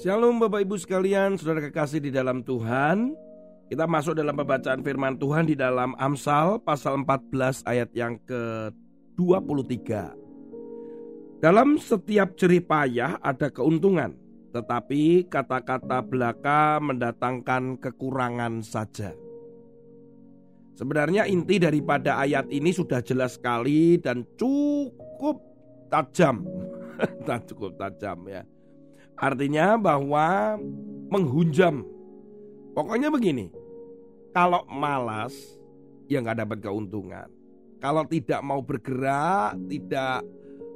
Shalom Bapak Ibu sekalian, saudara kekasih di dalam Tuhan. Kita masuk dalam pembacaan firman Tuhan di dalam Amsal pasal 14 ayat yang ke-23. Dalam setiap jerih payah ada keuntungan, tetapi kata-kata belaka mendatangkan kekurangan saja. Sebenarnya inti daripada ayat ini sudah jelas sekali dan cukup tajam. cukup tajam ya Artinya bahwa menghunjam. Pokoknya begini, kalau malas ya nggak dapat keuntungan. Kalau tidak mau bergerak, tidak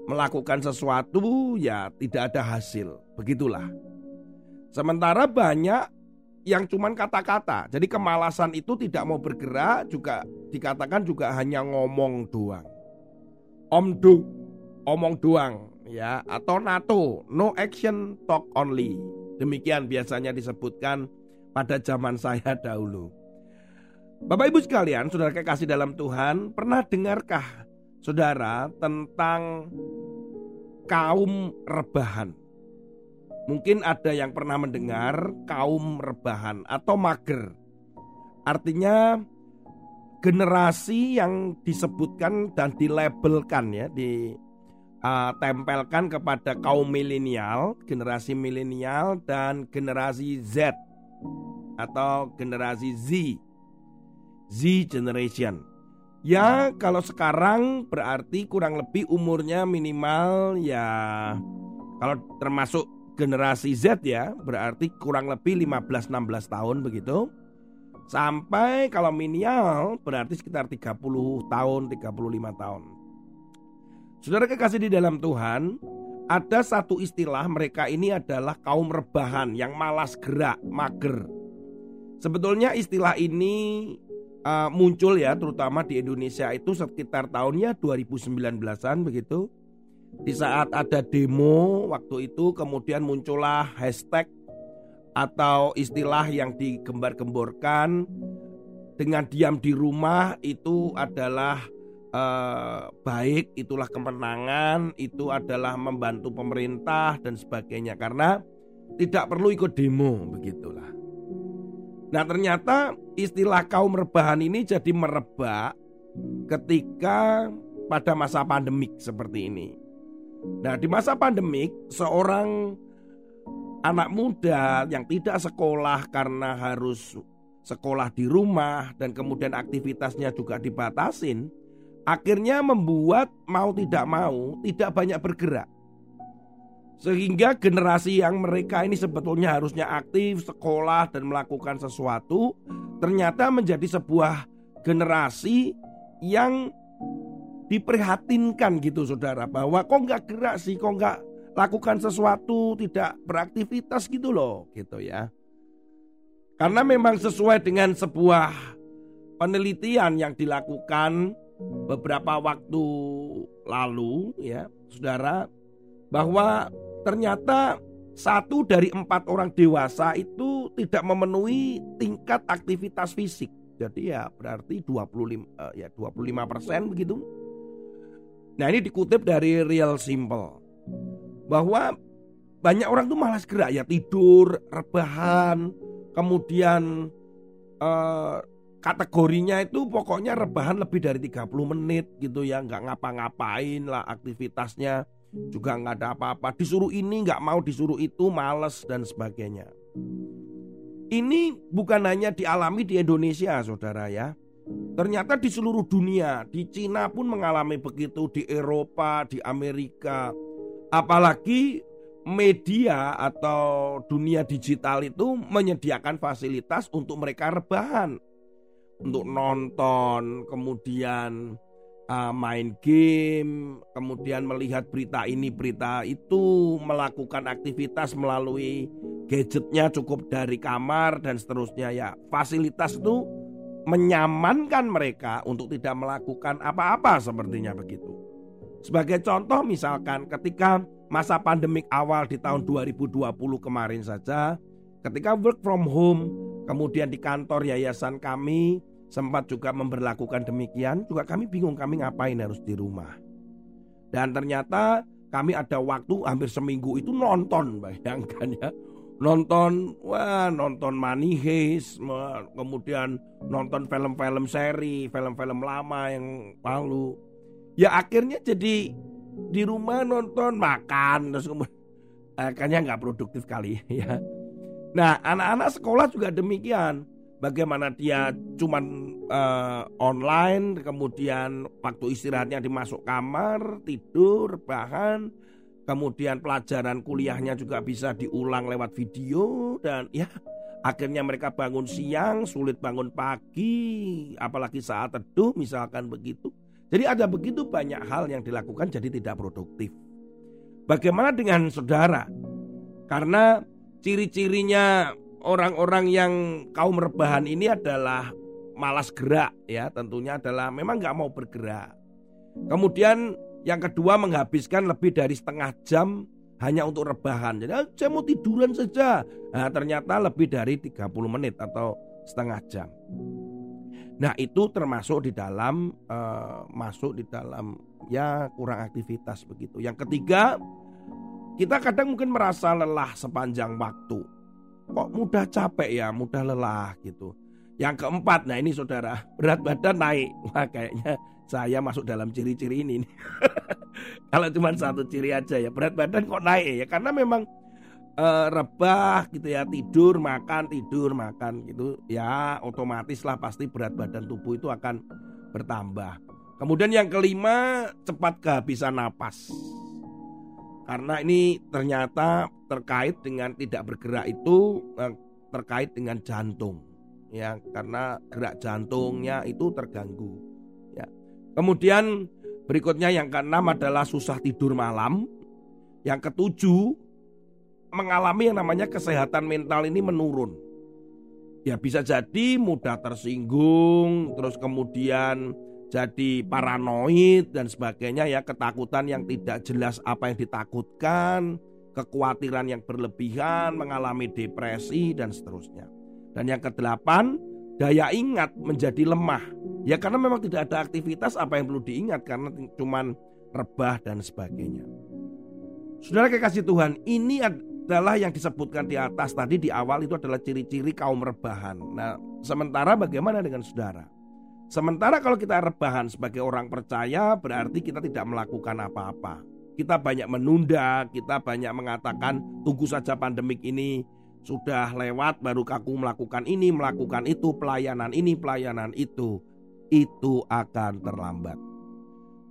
melakukan sesuatu, ya tidak ada hasil. Begitulah. Sementara banyak yang cuman kata-kata. Jadi kemalasan itu tidak mau bergerak juga dikatakan juga hanya ngomong doang. Omdo, omong doang ya atau NATO. No action talk only. Demikian biasanya disebutkan pada zaman saya dahulu. Bapak Ibu sekalian saudara kekasih dalam Tuhan pernah dengarkah saudara tentang kaum rebahan? Mungkin ada yang pernah mendengar kaum rebahan atau mager. Artinya generasi yang disebutkan dan dilabelkan ya di uh, tempelkan kepada kaum milenial, generasi milenial dan generasi Z atau generasi Z. Z generation. Ya, kalau sekarang berarti kurang lebih umurnya minimal ya kalau termasuk generasi Z ya, berarti kurang lebih 15 16 tahun begitu. Sampai kalau minimal berarti sekitar 30 tahun, 35 tahun. Saudara kekasih di dalam Tuhan, ada satu istilah mereka ini adalah kaum rebahan yang malas gerak, mager. Sebetulnya istilah ini uh, muncul ya terutama di Indonesia itu sekitar tahunnya 2019-an begitu. Di saat ada demo waktu itu kemudian muncullah hashtag atau istilah yang digembar-gemborkan dengan diam di rumah itu adalah eh, baik itulah kemenangan itu adalah membantu pemerintah dan sebagainya karena tidak perlu ikut demo begitulah. Nah ternyata istilah kaum rebahan ini jadi merebak ketika pada masa pandemik seperti ini. Nah di masa pandemik seorang anak muda yang tidak sekolah karena harus sekolah di rumah dan kemudian aktivitasnya juga dibatasin akhirnya membuat mau tidak mau tidak banyak bergerak. Sehingga generasi yang mereka ini sebetulnya harusnya aktif, sekolah dan melakukan sesuatu ternyata menjadi sebuah generasi yang diprihatinkan gitu saudara bahwa kok nggak gerak sih, kok nggak lakukan sesuatu, tidak beraktivitas gitu loh gitu ya. Karena memang sesuai dengan sebuah penelitian yang dilakukan beberapa waktu lalu ya saudara bahwa ternyata satu dari empat orang dewasa itu tidak memenuhi tingkat aktivitas fisik. Jadi ya berarti 25 uh, eh, ya 25 persen begitu. Nah ini dikutip dari Real Simple bahwa banyak orang tuh malas gerak ya tidur, rebahan, kemudian uh, kategorinya itu pokoknya rebahan lebih dari 30 menit gitu ya. Nggak ngapa-ngapain lah aktivitasnya. Juga nggak ada apa-apa. Disuruh ini nggak mau disuruh itu males dan sebagainya. Ini bukan hanya dialami di Indonesia saudara ya. Ternyata di seluruh dunia di Cina pun mengalami begitu di Eropa di Amerika. Apalagi media atau dunia digital itu menyediakan fasilitas untuk mereka rebahan untuk nonton, kemudian uh, main game, kemudian melihat berita ini, berita itu, melakukan aktivitas melalui gadgetnya cukup dari kamar dan seterusnya ya. Fasilitas itu menyamankan mereka untuk tidak melakukan apa-apa sepertinya begitu. Sebagai contoh misalkan ketika masa pandemik awal di tahun 2020 kemarin saja, ketika work from home, kemudian di kantor yayasan kami sempat juga memperlakukan demikian, juga kami bingung kami ngapain harus di rumah. Dan ternyata kami ada waktu hampir seminggu itu nonton, bayangkan ya. Nonton, wah nonton Money kemudian nonton film-film seri, film-film lama yang lalu. Ya akhirnya jadi di rumah nonton makan terus kemudian akhirnya nggak produktif kali ya. Nah anak-anak sekolah juga demikian. Bagaimana dia cuman uh, online kemudian waktu istirahatnya dimasuk kamar tidur bahan kemudian pelajaran kuliahnya juga bisa diulang lewat video dan ya akhirnya mereka bangun siang sulit bangun pagi apalagi saat teduh misalkan begitu. Jadi ada begitu banyak hal yang dilakukan jadi tidak produktif. Bagaimana dengan saudara? Karena ciri-cirinya orang-orang yang kaum rebahan ini adalah malas gerak ya tentunya adalah memang nggak mau bergerak. Kemudian yang kedua menghabiskan lebih dari setengah jam hanya untuk rebahan. Jadi ah, saya mau tiduran saja. Nah, ternyata lebih dari 30 menit atau setengah jam. Nah, itu termasuk di dalam uh, masuk di dalam ya kurang aktivitas begitu. Yang ketiga, kita kadang mungkin merasa lelah sepanjang waktu kok mudah capek ya, mudah lelah gitu. Yang keempat, nah ini saudara, berat badan naik. Wah kayaknya saya masuk dalam ciri-ciri ini. Kalau cuma satu ciri aja ya, berat badan kok naik ya, karena memang uh, rebah gitu ya, tidur, makan, tidur, makan gitu. Ya otomatis lah pasti berat badan tubuh itu akan bertambah. Kemudian yang kelima, cepat kehabisan napas. Karena ini ternyata terkait dengan tidak bergerak itu eh, terkait dengan jantung ya karena gerak jantungnya itu terganggu ya. Kemudian berikutnya yang keenam adalah susah tidur malam. Yang ketujuh mengalami yang namanya kesehatan mental ini menurun. Ya bisa jadi mudah tersinggung, terus kemudian jadi paranoid dan sebagainya ya ketakutan yang tidak jelas apa yang ditakutkan, kekhawatiran yang berlebihan, mengalami depresi dan seterusnya. Dan yang kedelapan, daya ingat menjadi lemah. Ya karena memang tidak ada aktivitas apa yang perlu diingat karena cuman rebah dan sebagainya. Saudara kekasih Tuhan, ini adalah yang disebutkan di atas tadi di awal itu adalah ciri-ciri kaum rebahan. Nah, sementara bagaimana dengan saudara? Sementara kalau kita rebahan sebagai orang percaya berarti kita tidak melakukan apa-apa. Kita banyak menunda, kita banyak mengatakan tunggu saja pandemik ini sudah lewat baru kaku melakukan ini, melakukan itu, pelayanan ini, pelayanan itu. Itu akan terlambat.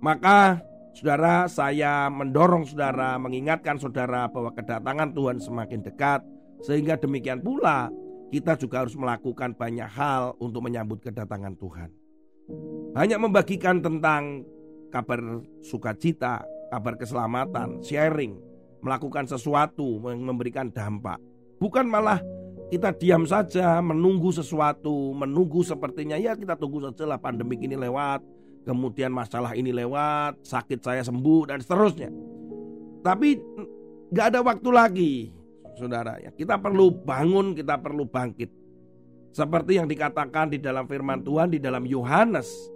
Maka saudara saya mendorong saudara, mengingatkan saudara bahwa kedatangan Tuhan semakin dekat. Sehingga demikian pula kita juga harus melakukan banyak hal untuk menyambut kedatangan Tuhan. Hanya membagikan tentang kabar sukacita, kabar keselamatan, sharing, melakukan sesuatu, memberikan dampak. Bukan malah kita diam saja menunggu sesuatu, menunggu sepertinya ya kita tunggu saja lah pandemik ini lewat, kemudian masalah ini lewat, sakit saya sembuh dan seterusnya. Tapi nggak ada waktu lagi, saudara ya. Kita perlu bangun, kita perlu bangkit. Seperti yang dikatakan di dalam firman Tuhan di dalam Yohanes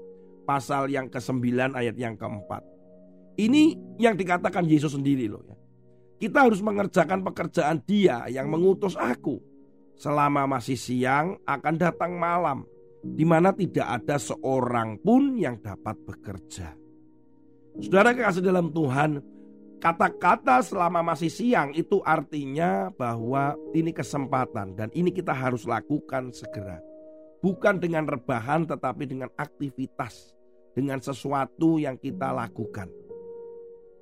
pasal yang ke-9 ayat yang keempat. Ini yang dikatakan Yesus sendiri loh ya. Kita harus mengerjakan pekerjaan dia yang mengutus aku. Selama masih siang akan datang malam. Di mana tidak ada seorang pun yang dapat bekerja. Saudara kekasih dalam Tuhan, Kata-kata selama masih siang itu artinya bahwa ini kesempatan dan ini kita harus lakukan segera. Bukan dengan rebahan tetapi dengan aktivitas, dengan sesuatu yang kita lakukan.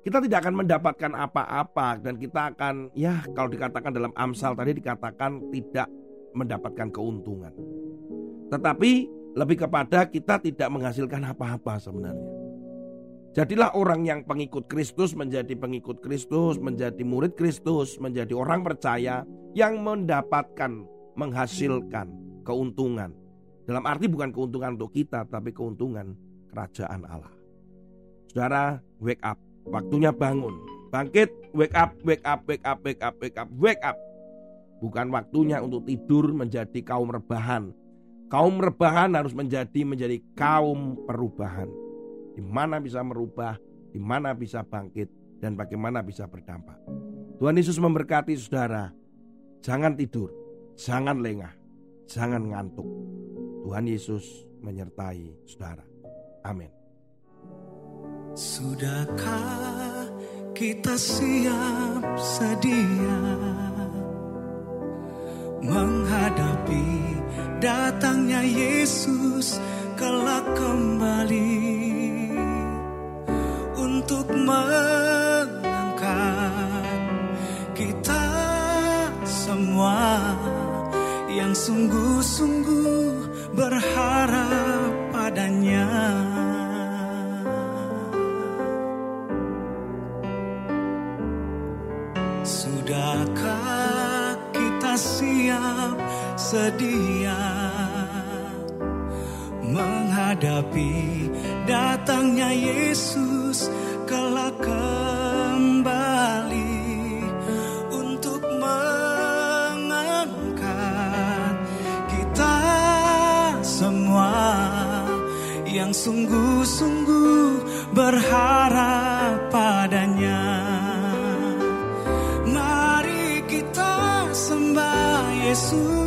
Kita tidak akan mendapatkan apa-apa dan kita akan ya kalau dikatakan dalam Amsal tadi dikatakan tidak mendapatkan keuntungan. Tetapi lebih kepada kita tidak menghasilkan apa-apa sebenarnya. Jadilah orang yang pengikut Kristus menjadi pengikut Kristus, menjadi murid Kristus, menjadi orang percaya yang mendapatkan, menghasilkan keuntungan. Dalam arti bukan keuntungan untuk kita, tapi keuntungan kerajaan Allah. Saudara, wake up. Waktunya bangun. Bangkit, wake up, wake up, wake up, wake up, wake up, wake up. Bukan waktunya untuk tidur menjadi kaum rebahan. Kaum rebahan harus menjadi menjadi kaum perubahan di mana bisa merubah, di mana bisa bangkit, dan bagaimana bisa berdampak. Tuhan Yesus memberkati saudara. Jangan tidur, jangan lengah, jangan ngantuk. Tuhan Yesus menyertai saudara. Amin. Sudahkah kita siap sedia menghadapi datangnya Yesus kelak kembali? untuk mengangkat kita semua yang sungguh-sungguh berharap Sudahkah kita siap sedia menghadapi datangnya Yesus kelak kembali untuk mengangkat kita semua yang sungguh-sungguh berharap padanya. soon